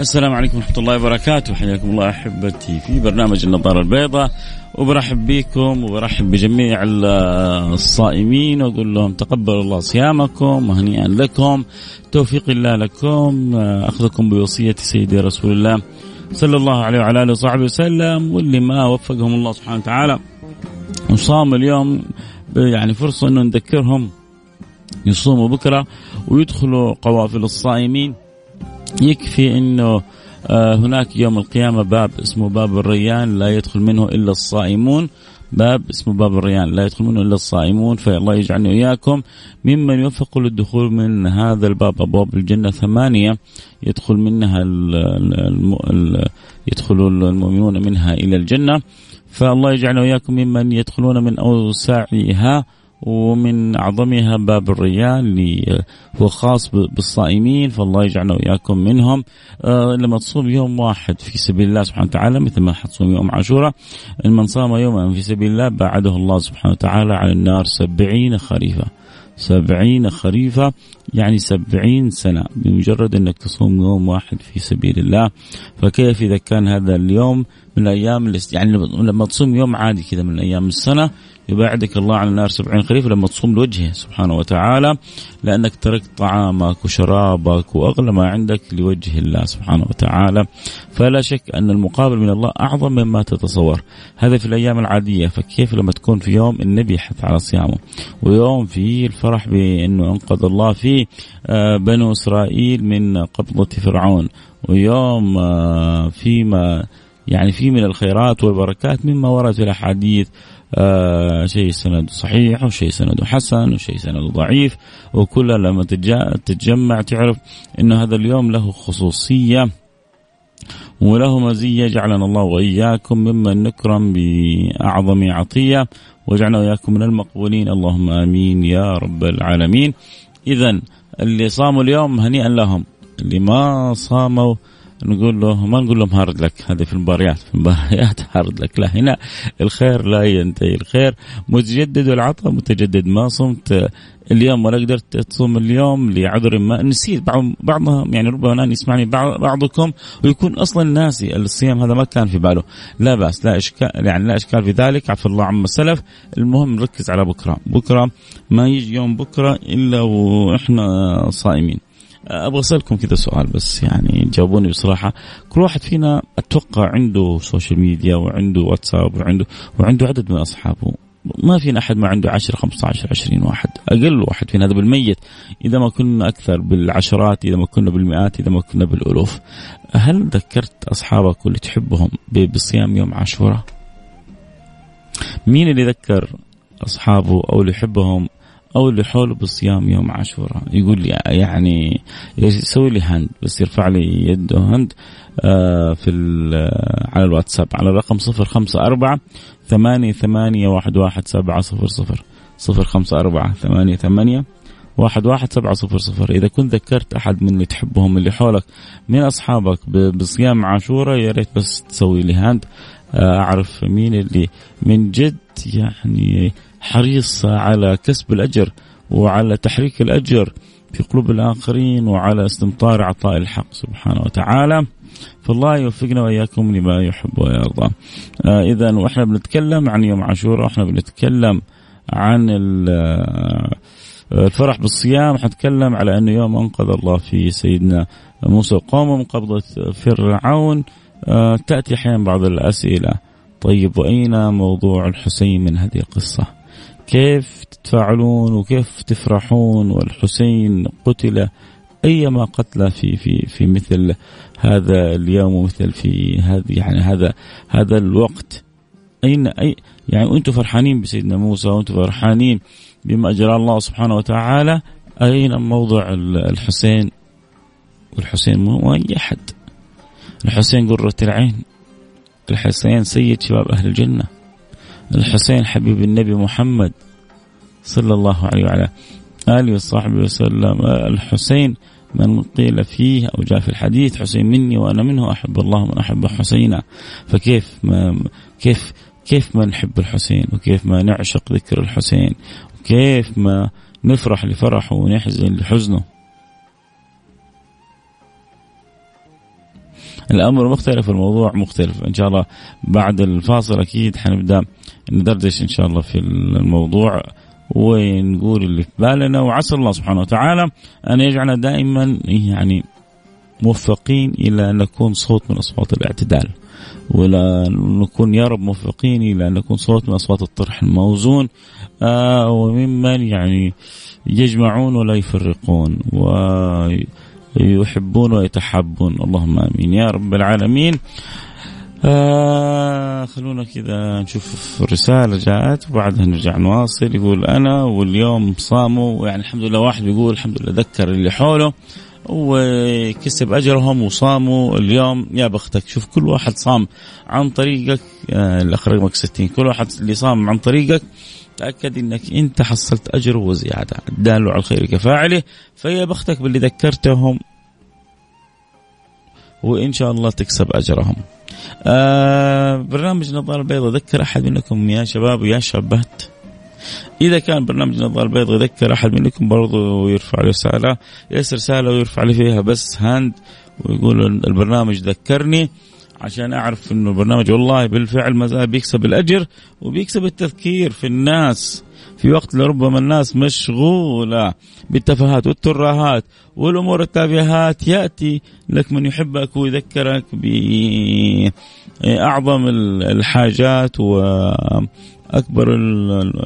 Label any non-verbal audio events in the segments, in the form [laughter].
السلام عليكم ورحمة الله وبركاته. حياكم الله أحبتي في برنامج النظارة البيضاء. وبرحب بكم وبرحب بجميع الصائمين. وأقول لهم تقبل الله صيامكم وهنيئا لكم. توفيق الله لكم. أخذكم بوصية سيدي رسول الله صلى الله عليه وعلى آله وصحبه وسلم. واللي ما وفقهم الله سبحانه وتعالى. وصام اليوم يعني فرصة أنه نذكرهم. يصوموا بكرة ويدخلوا قوافل الصائمين. يكفي إنه آه، هناك يوم القيامة باب اسمه باب الريان لا يدخل منه إلا الصائمون. باب اسمه باب الريان لا يدخل منه إلا الصائمون. فالله يجعلني وإياكم ممن يوفق للدخول من هذا الباب أبواب الجنة ثمانية. يدخل منها يدخل المؤمنون منها إلى الجنة. فالله يجعلنا وإياكم ممن يدخلون من أوسعها ومن أعظمها باب الريان اللي هو خاص بالصائمين فالله يجعلنا وإياكم منهم. آه لما تصوم يوم واحد في سبيل الله سبحانه وتعالى مثل ما حتصوم يوم عاشوراء من صام يوما في سبيل الله بعده الله سبحانه وتعالى على النار سبعين خريفا سبعين خريفة يعني سبعين سنة بمجرد أنك تصوم يوم واحد في سبيل الله. فكيف إذا كان هذا اليوم من الأيام يعني لما تصوم يوم عادي كذا من أيام السنة يبعدك الله عن النار سبعين خريف لما تصوم لوجهه سبحانه وتعالى لأنك تركت طعامك وشرابك وأغلى ما عندك لوجه الله سبحانه وتعالى. فلا شك أن المقابل من الله أعظم مما تتصور. هذا في الأيام العادية فكيف لما تكون في يوم النبي يحث على صيامه؟ ويوم فيه الفرح بأنه أنقذ الله فيه آه، بنو إسرائيل من قبضة فرعون. ويوم آه، فيما يعني في من الخيرات والبركات مما ورد في الأحاديث. آه شيء سند صحيح وشيء سند حسن وشيء سند ضعيف وكلها لما تتجمع تعرف إنه هذا اليوم له خصوصية وله مزية جعلنا الله وإياكم ممن نكرم بأعظم عطية وجعلنا وإياكم من المقبولين اللهم آمين يا رب العالمين. اذا اللي صاموا اليوم هنيئا لهم اللي ما صاموا نقول له ما نقول لهم hard luck هذه في المباريات في المباريات [laughs] hard luck. لا هنا الخير لا ينتهي. الخير متجدد والعطاء متجدد. ما صمت اليوم ولا قدرت تصوم اليوم لعذر ما نسيت. بعض بعضهم يعني ربما الان يسمعني بعضكم ويكون أصلا ناسي الصيام. هذا ما كان في باله. لا بأس لا اشكال يعني لا إشكال في ذلك. عفى الله عما سلف. المهم نركز على بكرة. بكرة ما يجي يوم بكرة إلا وإحنا صائمين. أبغى أسألكم كذا سؤال بس يعني جاوبوني بصراحة. كل واحد فينا أتوقع عنده social media وعنده واتساب وعنده وعنده عدد من أصحابه. ما فينا أحد ما عنده 10 15 20 واحد. أقل واحد فينا هذا بالميت. إذا ما كنا أكثر بالعشرات إذا ما كنا بالمئات إذا ما كنا بالألوف. هل ذكرت أصحابك واللي تحبهم بصيام يوم عاشوراء؟ مين اللي ذكر أصحابه أو اللي يحبهم أو اللي حوله بالصيام يوم عاشوراء. يقول لي يعني يسوي لي هند؟ بس يرفع لي يده هند آه في على الواتساب على الرقم صفر خمسة أربعة ثمانية ثمانية واحد واحد سبعة صفر صفر. صفر خمسة أربعة ثمانية ثمانية واحد واحد سبعة صفر صفر. إذا كنت ذكرت أحد من اللي تحبهم اللي حولك من أصحابك بصيام عاشوراء يا ريت بس تسوي لي هاند آه، أعرف مين اللي من جد يعني حريص على كسب الأجر وعلى تحريك الأجر في قلوب الآخرين وعلى استمطار عطاء الحق سبحانه وتعالى فالله يوفقنا وإياكم لما يحب ويرضى. آه إذا وإحنا بنتكلم عن يوم عاشوراء وإحنا بنتكلم عن آه، الفرح بالصيام حنتكلم على أنه يوم أنقذ الله فيه سيدنا موسى قومه من قبضة فرعون آه تأتي أحيانا بعض الأسئلة طيب وأين موضوع الحسين من هذه القصة؟ كيف تتفاعلون وكيف تفرحون والحسين قتل أيما قتل في في في مثل هذا اليوم ومثل في هذه يعني هذا هذا الوقت. أين أي يعني وأنتم فرحانين بسيدنا موسى وأنتم فرحانين بما أجرى الله سبحانه وتعالى. أين موضع الحسين؟ والحسين مو أي أحد. الحسين قرة العين. الحسين سيد شباب أهل الجنة. الحسين حبيب النبي محمد صلى الله عليه وعلى آله وصحبه وسلم. الحسين من قيل فيه أو جاء في الحديث حسين مني وأنا منه أحب الله من أحب حسينا. فكيف ما كيف كيف ما نحب الحسين وكيف ما نعشق ذكر الحسين وكيف ما نفرح لفرحه ونحزن لحزنه. الأمر مختلف الموضوع مختلف. إن شاء الله بعد الفاصل أكيد حنبدأ ندردش إن شاء الله في الموضوع ونقول اللي في بالنا. وعسى الله سبحانه وتعالى أن يجعلنا دائما يعني موفقين إلى أن نكون صوت من أصوات الاعتدال. ولا نكون يا رب موفقين إلى أن نكون صوت من أصوات الطرح الموزون. آه وممن يعني يجمعون ولا يفرقون ويحبون ويتحبون. اللهم آمين. يا رب العالمين. آه خلونا كذا نشوف الرسالة جاءت وبعدها نرجع نواصل. يقول أنا واليوم صاموا يعني الحمد لله واحد بيقول الحمد لله ذكر اللي حوله وكسب أجرهم وصاموا. اليوم يا بختك شوف كل واحد صام عن طريقك. آه الاخ رقمك 60 كل واحد اللي صام عن طريقك تأكد إنك أنت حصلت اجره وزيادة. الدال على الخير كفاعله. فيا بختك باللي ذكرتهم وإن شاء الله تكسب أجرهم. آه برنامج نظارة البيضاء ذكر أحد منكم يا شباب ويا شابات. إذا كان برنامج النظاره البيضاء يذكر أحد منكم برضو يرفع رسالة يرسل رسالة ويرفع لي فيها بس هاند ويقول البرنامج ذكرني عشان أعرف إنه البرنامج والله بالفعل ما زال بيكسب الأجر وبيكسب التذكير في الناس. في وقت لربما الناس مشغولة بالتفاهات والترهات والأمور التافهات يأتي لك من يحبك ويذكرك بأعظم الحاجات و اكبر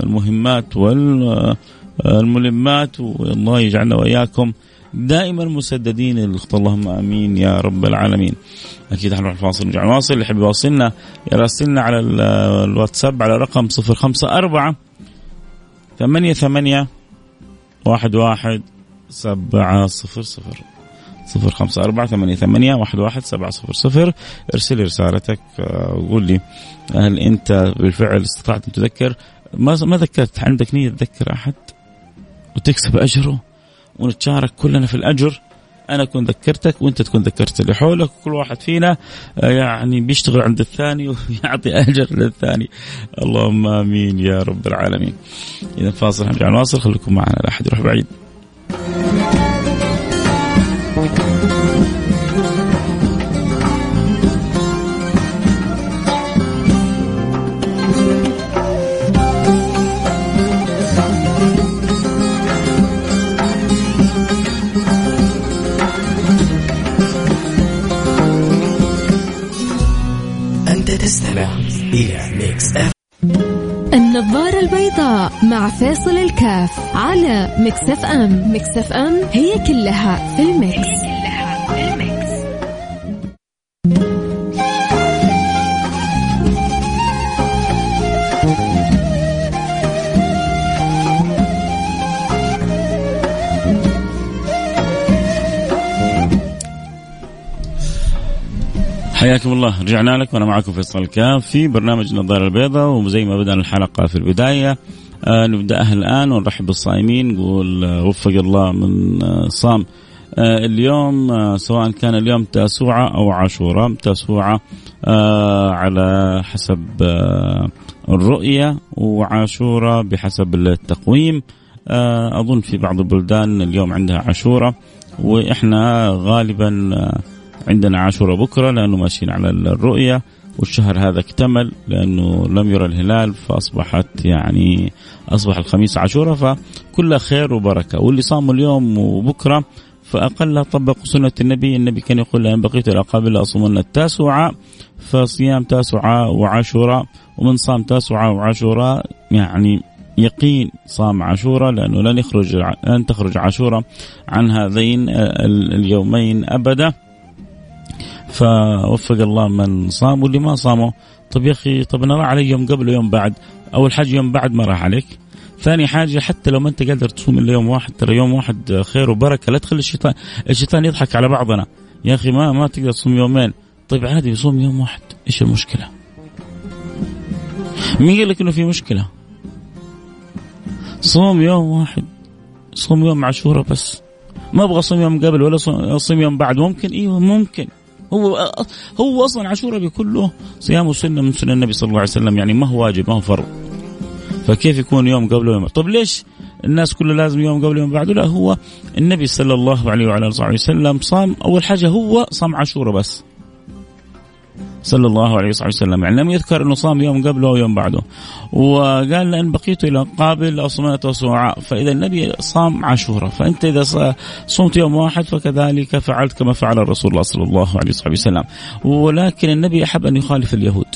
المهمات والملمات. والله يجعلنا وإياكم دائما مسددين. اللهم آمين يا رب العالمين. أكيد حنروح الفاصل ونرجع نواصل اللي يحب يواصلنا يراسلنا على الواتساب على رقم 054 ثمانية ثمانية واحد واحد سبعة صفر صفر صفر خمسة أربعة ثمانية ثمانية واحد واحد سبعة صفر صفر. ارسل رسالتك آه، وقول لي هل أنت بالفعل استطعت أن تذكر؟ ما ما ذكرت. عندك نية تذكر أحد وتكسب أجره ونتشارك كلنا في الأجر؟ أنا أكون ذكرتك وأنت تكون ذكرت اللي حولك وكل واحد فينا آه، يعني بيشتغل عند الثاني [laughs] ويعطي أجر للثاني. اللهم آمين يا رب العالمين. إذا فاصل نرجع نواصل. خليكم معنا لا احد يروح بعيد. إلى Mix FM النظارة البيضاء مع فيصل الكاف على Mix FM Mix FM هي كلها في ال mix, هي كلها في ال mix. حياكم الله. رجعنا لك وأنا معكم فيصل الكاف في برنامج النظاره البيضاء وزي ما بدأنا الحلقة في البداية. آه نبداها الآن ونرحب بالصائمين. نقول آه وفق الله من آه صام آه اليوم آه سواء كان اليوم تاسوعة أو عاشوراء تاسوعة آه على حسب آه الرؤية وعاشوراء بحسب التقويم. آه أظن في بعض البلدان اليوم عندها عاشوراء وإحنا غالبا آه عندنا عاشوراء بكرة لأنه ماشيين على الرؤية والشهر هذا اكتمل لأنه لم يرى الهلال فأصبحت يعني أصبح الخميس عاشوراء فكلها خير وبركة. واللي صاموا اليوم وبكرة فأقل طبقوا سنة النبي. النبي كان يقول لأن بقيت الأقابل أصومن التاسعة فصيام تاسعة وعاشوراء ومن صام تاسعة وعاشوراء يعني يقين صام عاشوراء لأنه لن يخرج لن تخرج عاشوراء عن هذين اليومين أبدا. فوفق الله من صام واللي ما صاموا طب يا أخي طب أنا راح علي يوم قبل ويوم بعد. أول حاجة يوم بعد ما راح عليك. ثاني حاجة حتى لو ما أنت قادر تصوم إلا يوم واحد ترى يوم واحد خير وبركة. لا تخلي الشيطان الشيطان يضحك على بعضنا. يا أخي ما ما تقدر تصوم يومين. طيب عادي يصوم يوم واحد. إيش المشكلة؟ مين قال لك إنه في مشكلة؟ صوم يوم واحد. صوم يوم عاشوراء بس. ما أبغى أصوم يوم قبل ولا أصوم يوم بعد. ممكن؟ إيوه ممكن. هو هو أصلا عاشوراء بكله صيام سنه من سنن النبي صلى الله عليه وسلم يعني ما هو واجب ما هو فرض. فكيف يكون يوم قبل ويوم؟ طب ليش الناس كلها لازم يوم قبل يوم بعده؟ لا هو النبي صلى الله عليه وعلى آله وسلم صام أول حاجة هو صام عاشوراء بس. صلى الله عليه وسلم. يعني لم يذكر أنه صام يوم قبله أو يوم بعده. وقال لأن بقيت إلى قابل أصمت وسعاء فإذا النبي صام عاشوراء. فأنت إذا صمت يوم واحد فكذلك فعلت كما فعل الرسول الله صلى الله عليه وسلم. ولكن النبي أحب أن يخالف اليهود.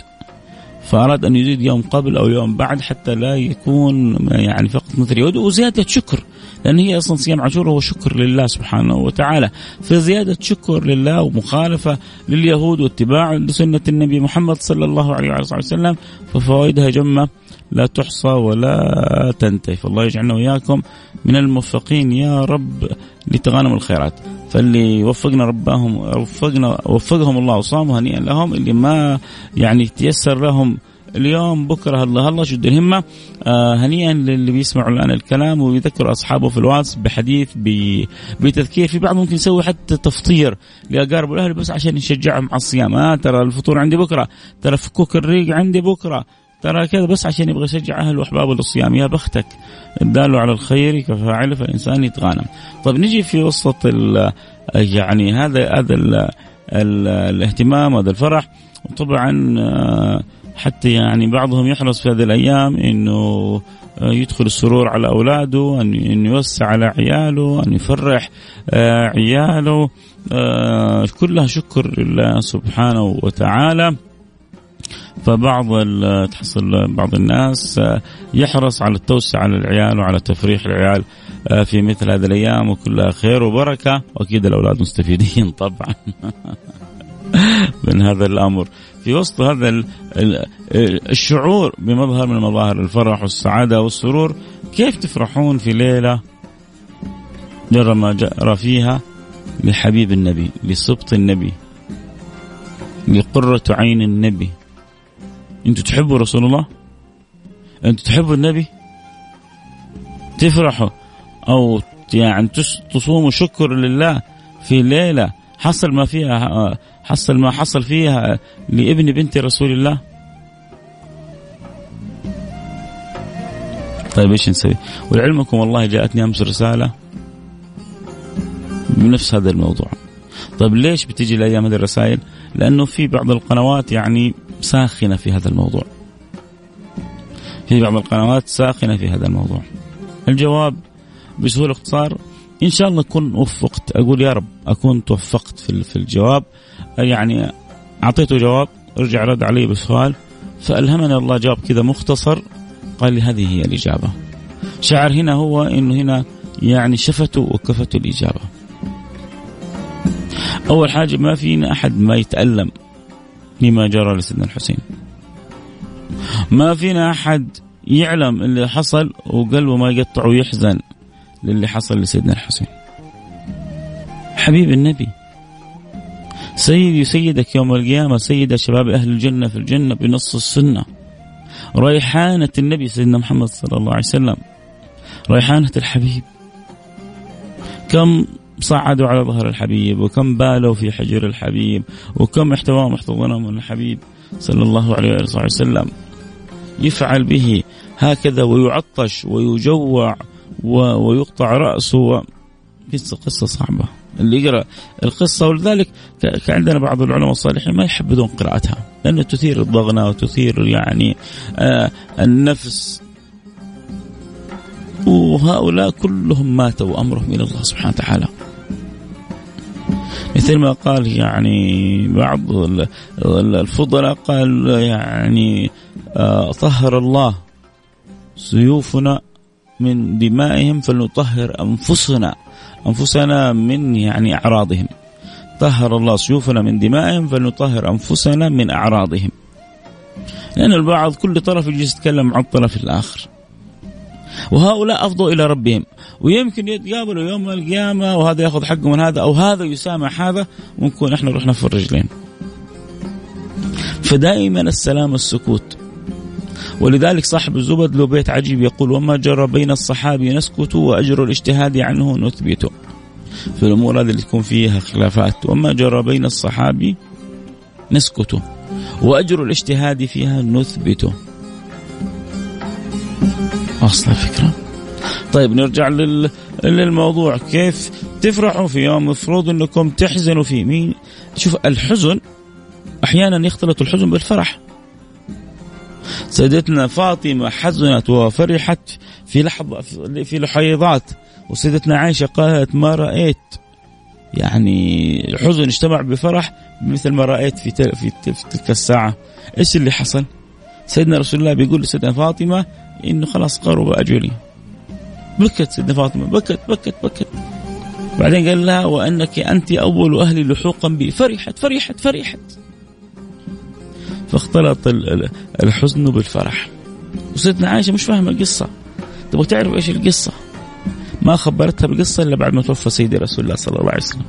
فأراد أن يزيد يوم قبل أو يوم بعد حتى لا يكون يعني فقط مثل اليهود. وزيادة شكر. لأن هي أصلا صيام عاشوراء هو شكر لله سبحانه وتعالى. فزيادة شكر لله ومخالفة لليهود واتباع لسنة النبي محمد صلى الله عليه وسلم ففوائدها جمة لا تحصى ولا تنتهي. فالله يجعلنا وإياكم من الموفقين يا رب لتغانم الخيرات. فاللي وفقنا ربهم وفقنا وفقهم الله وصاموا هنيئا لهم اللي ما يعني تيسر لهم اليوم بكرة الله الله شد الهمه آه هنيئا للي بيسمعوا الآن الكلام ويذكروا أصحابه في الواتس بحديث بتذكير. في بعض ممكن يسوي حتى تفطير لأقارب الأهل بس عشان يشجعهم على الصيام. آه ترى الفطور عندي بكرة ترى فكوك الريق عندي بكرة ترى كذا بس عشان يبغى يشجع أهله وأحبابه للصيام. يا بختك الدال على الخير كفاعله فالإنسان يتغانم. طيب نجي في وسط يعني هذا هذا الاهتمام هذا الفرح. وطبعا آه، حتى يعني بعضهم يحرص في هذه الأيام إنه آه، يدخل السرور على أولاده أن يوسع على عياله أن يفرح آه، عياله. كلها شكر لله سبحانه وتعالى. فبعض تحصل بعض الناس يحرص على التوسع على العيال وعلى تفريح العيال في مثل هذه الأيام وكلها خير وبركة. وأكيد الأولاد مستفيدين [laughs] طبعا [laughs] من هذا الأمر. في وسط هذا الشعور بمظهر من مظاهر الفرح والسعادة والسرور كيف تفرحون في ليلة جرى ما جرى فيها لحبيب النبي لسبط النبي لقرة عين النبي؟ أنتوا تحبوا رسول الله؟ أنتوا تحبوا النبي؟ تفرحوا أو يعني تصوموا شكر لله في ليلة حصل ما فيها حصل ما حصل فيها لابن بنت رسول الله طيب إيش نسوي؟ ولعلمكم والله جاءتني أمس رسالة بنفس هذا الموضوع. طيب ليش بتجي الأيام هذه الرسائل؟ لأنه في بعض القنوات يعني ساخنة في هذا الموضوع. في بعض القنوات ساخنة في هذا الموضوع. الجواب بسهولة اختصار إن شاء الله أكون وفقت. أقول يا رب أكون توفقت في في الجواب. يعني أعطيته جواب رجع رد علي بسؤال فألهمني الله جواب كذا مختصر قال لي هذه هي الإجابة. شعر هنا هو إنه هنا يعني شفته وكفته الإجابة. أول حاجة ما فينا أحد ما يتألم لما جرى لسيدنا الحسين. ما فينا أحد يعلم اللي حصل وقلبه ما يقطع ويحزن. للي حصل لسيدنا الحسين. حبيب النبي سيدي سيدك يوم القيامة سيد شباب أهل الجنة في الجنة بنص السنة. ريحانة النبي سيدنا محمد صلى الله عليه وسلم. ريحانة الحبيب. كم صعدوا على ظهر الحبيب وكم بالوا في حجر الحبيب وكم احتواهم احتضنهم من الحبيب صلى الله عليه وسلم. يفعل به هكذا ويعطش ويجوع ويقطع رأسه قصة قصة صعبة. اللي يقرأ القصة ولذلك عندنا بعض العلماء الصالحين ما يحبذون قراءتها لأنه تثير الضغنة وتثير يعني آه النفس. وهؤلاء كلهم ماتوا وأمرهم إلى الله سبحانه وتعالى. مثل ما قال يعني بعض الفضلاء قال يعني آه طهر الله سيوفنا من دمائهم فلنطهر أنفسنا أنفسنا من يعني أعراضهم. طهر الله سيوفنا من دمائهم فلنطهر أنفسنا من أعراضهم. لأن البعض كل طرف يجلس يتكلم عن الطرف الآخر. وهؤلاء أفضوا إلى ربهم. ويمكن يتقابلوا يوم القيامة وهذا يأخذ حقه من هذا أو هذا يسامح هذا ونكون إحنا رحنا في الرجلين. فدائما السلام السكوت ولذلك صاحب الزبد له بيت عجيب يقول وما جرى بين الصحابي نسكت وأجر الاجتهاد عنه نثبت. في الأمور هذه اللي تكون فيها خلافات. وما جرى بين الصحابي نسكت وأجر الاجتهاد فيها نثبت. أصل الفكرة. طيب نرجع لل... للموضوع. كيف تفرحوا في يوم مفروض إنكم تحزنوا فيه؟ مين؟ شوف الحزن أحيانا يختلط الحزن بالفرح. سيدتنا فاطمة حزنت وفرحت في لحظة في لحيضات وسيدتنا عائشة قالت ما رأيت؟ يعني الحزن اجتمع بفرح مثل ما رأيت في, في, في تلك الساعة. إيش اللي حصل؟ سيدنا رسول الله بيقول لسيدنا فاطمة إنه خلاص قرب أجلي. بكت سيدنا فاطمة بكت بكت بكت. بعدين قال لها وأنك أنت أول أهلي لحوقا بي. فرحت فرحت فرحت. فاختلط الحزن بالفرح. وسيدنا عائشة مش فاهمة القصة. تبغى تعرف إيش القصة؟ ما خبرتها بالقصة إلا بعد ما توفى سيدي رسول الله صلى الله عليه وسلم.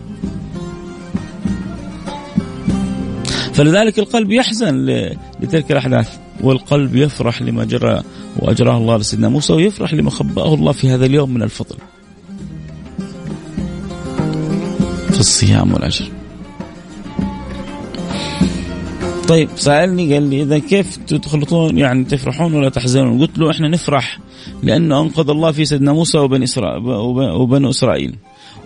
فلذلك القلب يحزن لتلك الأحداث والقلب يفرح لما جرى وأجراه الله لسيدنا موسى ويفرح لما خبأه الله في هذا اليوم من الفضل. في الصيام والأجر طيب سألني قال لي إذا كيف تخلطون؟ يعني تفرحون ولا تحزنون؟ قلت له إحنا نفرح لأنه أنقذ الله في سيدنا موسى إسرائيل وبنو إسرائيل.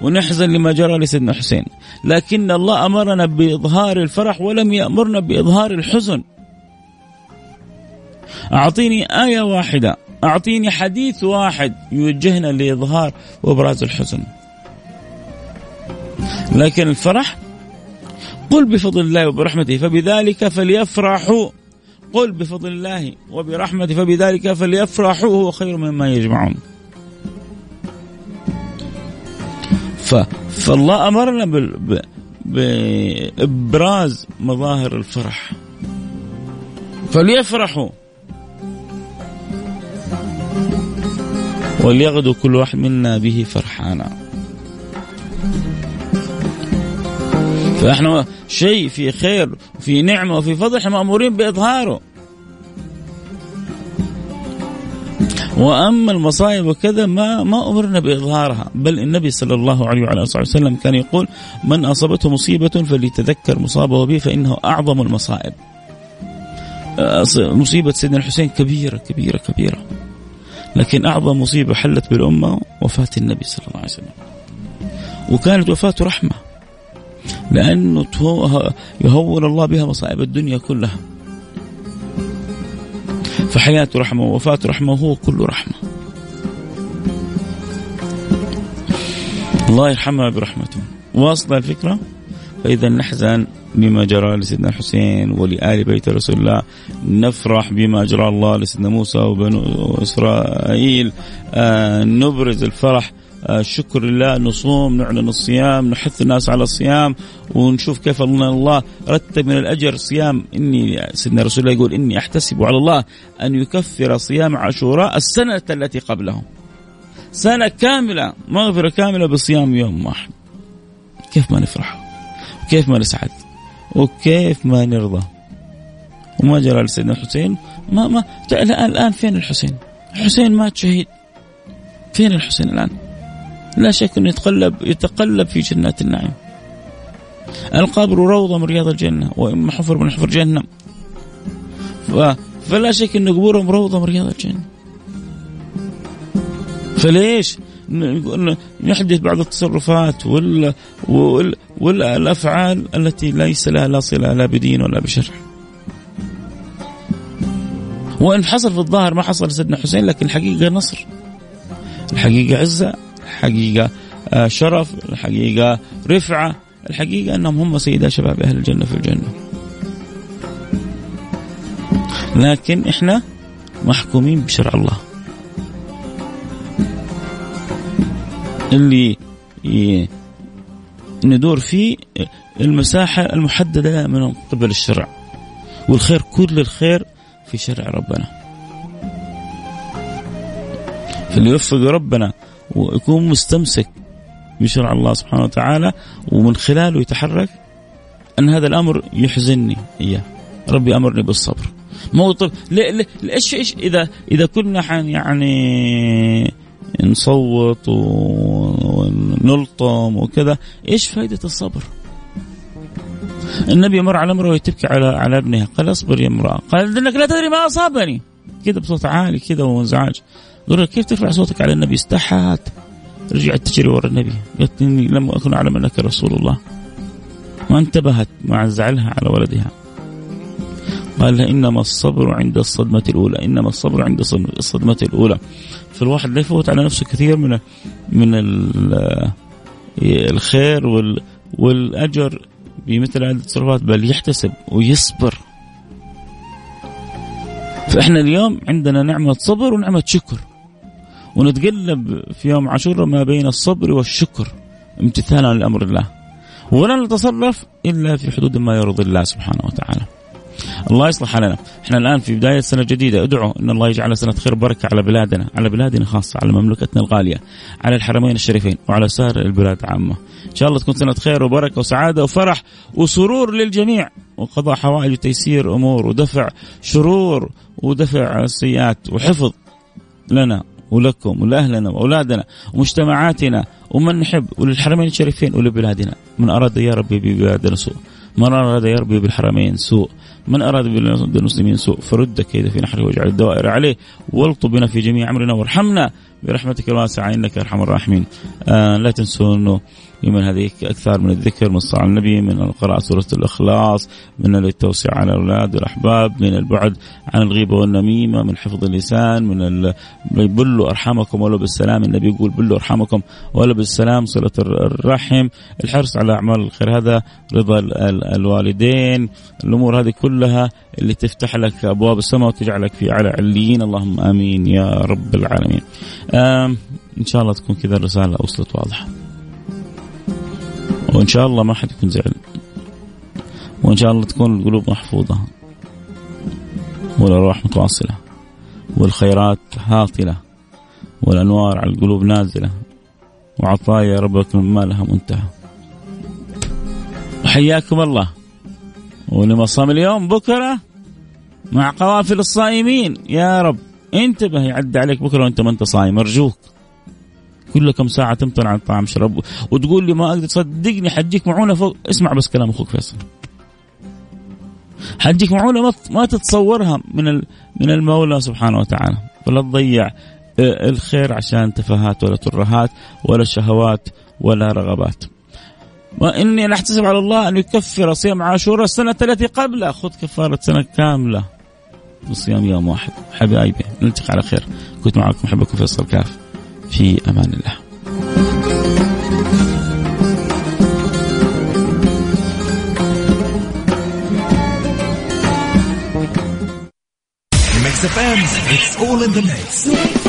ونحزن لما جرى لسيدنا حسين. لكن الله أمرنا بإظهار الفرح ولم يأمرنا بإظهار الحزن. أعطيني آية واحدة. أعطيني حديث واحد يوجهنا لإظهار وإبراز الحزن. لكن الفرح قل بفضل الله وبرحمته فبذلك فليفرحوا. قل بفضل الله وبرحمته فبذلك فليفرحوا هو خير مما يجمعون. ف... فالله أمرنا ب... بابراز مظاهر الفرح. فليفرحوا. وليغدو كل واحد منا به فرحانا. فاحنا شيء في خير وفي نعمة وفي فضل إحنا مأمورين بإظهاره. وأما المصائب وكذا ما ما أمرنا بإظهارها بل النبي صلى الله عليه وعلى آله وسلم كان يقول من أصابته مصيبة فليتذكر مصابه به فإنه أعظم المصائب. مصيبة سيدنا الحسين كبيرة كبيرة كبيرة. لكن أعظم مصيبة حلت بالأمة وفاة النبي صلى الله عليه وسلم. وكانت وفاته رحمة. لأنه يهون الله بها مصائب الدنيا كلها. فحياته رحمة ووفاته رحمة وهو كله رحمة. الله يرحمها برحمته. واصلة الفكرة؟ فإذا نحزن بما جرى لسيدنا الحسين ولآل بيت رسول الله. نفرح بما جرى الله لسيدنا موسى وبنو إسرائيل. آه نبرز الفرح آه، شكر لله نصوم نعلن الصيام نحث الناس على الصيام ونشوف كيف الله رتب من الأجر صيام إني سيدنا رسول الله يقول إني أحتسب على الله أن يكفر صيام عاشوراء السنة التي قبله. سنة كاملة مغفرة كاملة بصيام يوم واحد. كيف ما نفرح؟ وكيف ما نسعد؟ وكيف ما نرضى؟ وما جرى لسيدنا الحسين ما ما الآن فين الحسين؟ الحسين مات شهيد. فين الحسين الآن؟ لا شك انه يتقلب يتقلب في جنات النعيم. القبر روضة من رياض الجنة وإما حفر من حفر جهنم. فلا شك أن قبورهم روضة من رياض الجنة. فليش نحدث بعض التصرفات وال وال والأفعال التي ليس لها لا صلة لا بدين ولا بشرع. وإن حصل في الظاهر ما حصل سيدنا حسين لكن الحقيقة نصر. الحقيقة عزة الحقيقة آه، شرف الحقيقة رفعة الحقيقة أنهم هم سيدا شباب أهل الجنة في الجنة. لكن إحنا محكومين بشرع الله. اللي ندور فيه المساحة المحددة من قبل الشرع. والخير كل الخير في شرع ربنا. فاللي يوفق ربنا ويكون مستمسك بشرع الله سبحانه وتعالى ومن خلاله يتحرك أن هذا الأمر يحزنني إياه. ربي أمرني بالصبر. مو طب ليش إيش اذا إذا كنا حن يعني نصوت ونلطم وكذا إيش فائده الصبر؟ النبي مر على امرأة تبكي على على ابنها قال اصبر يا امرأة. قال إنك لا تدري ما أصابني. كذا بصوت عالي كذا وانزعاج قال كيف ترفع صوتك على النبي؟ استحت رجعت تجري ورا النبي. قالت إني لم أكن أعلم أنك رسول الله. ما انتبهت مع زعلها على ولدها. قال إنما الصبر عند الصدمة الأولى. إنما الصبر عند الصدمة الأولى. فالواحد لا يفوت على نفسه كثير من من الخير والأجر بمثل هذه التصرفات. بل يحتسب ويصبر. فإحنا اليوم عندنا نعمة صبر ونعمة شكر. ونتقلب في يوم عاشوراء ما بين الصبر والشكر امتثالا لأمر الله. ولا نتصرف إلا في حدود ما يرضي الله سبحانه وتعالى. الله يصلح حالنا، إحنا الآن في بداية سنة جديدة. ادعوا إن الله يجعل سنة خير وبركة على بلادنا، على بلادنا خاصة، على مملكتنا الغالية، على الحرمين الشريفين وعلى سائر البلاد عامه. إن شاء الله تكون سنة خير وبركة وسعادة وفرح وسرور للجميع. وقضاء حوائج وتيسير أمور ودفع شرور ودفع سيئات وحفظ لنا. ولكم ولأهلنا وأولادنا ومجتمعاتنا ومن نحب وللحرمين الشريفين ولبلادنا. من أراد يا ربي ببلادنا سوء من أراد يا ربي بالحرمين سوء من أراد بالمسلمين سوء فرد كيد في نحره واجعل الدوائر عليه والطب بنا في جميع أمرنا وارحمنا برحمتك الواسعة إنك أرحم الراحمين. آه لا تنسوا أنه يوم هذه أكثر من الذكر من الصلاة على النبي من قراءة سورة الإخلاص من التوسع على الأولاد والأحباب من البعد عن الغيبة والنميمة من حفظ اللسان من. بلوا أرحامكم ولو بالسلام النبي يقول بلوا أرحامكم ولو بالسلام صلة الرحم الحرص على أعمال الخير هذا رضا الوالدين الأمور هذه كلها اللي تفتح لك أبواب السماء وتجعلك في على عليين اللهم آمين يا رب العالمين إن شاء الله تكون كذا الرسالة وصلت واضحة وإن شاء الله ما حد يكون زعل. وإن شاء الله تكون القلوب محفوظة. والأرواح متواصلة. والخيرات هاطلة. والأنوار على القلوب نازلة. وعطايا ربكم ما لها منتهى. وحياكم الله. ولما صام اليوم بكرة مع قوافل الصائمين. يا رب. انتبه يعدي عليك بكرة وانت ما انت صايم. ارجوك. كل كم ساعة تمطر عن طعام شرب؟ وتقول لي ما أقدر صدقني حجيك معونة فوق. اسمع بس كلام أخوك فيصل. حجيك معونة ما, ما تتصورها من من المولى سبحانه وتعالى. فلا تضيع آه، الخير عشان تفاهات ولا ترهات ولا شهوات ولا رغبات. وإني نحتسب على الله أن يكفر صيام عاشوراء السنة التي قبله. خذ كفارة سنة كاملة. بصيام يوم واحد. حبايبي نلتقي على خير. كنت معكم أحبكم فيصل كاف. في أمان الله it's all in the mix.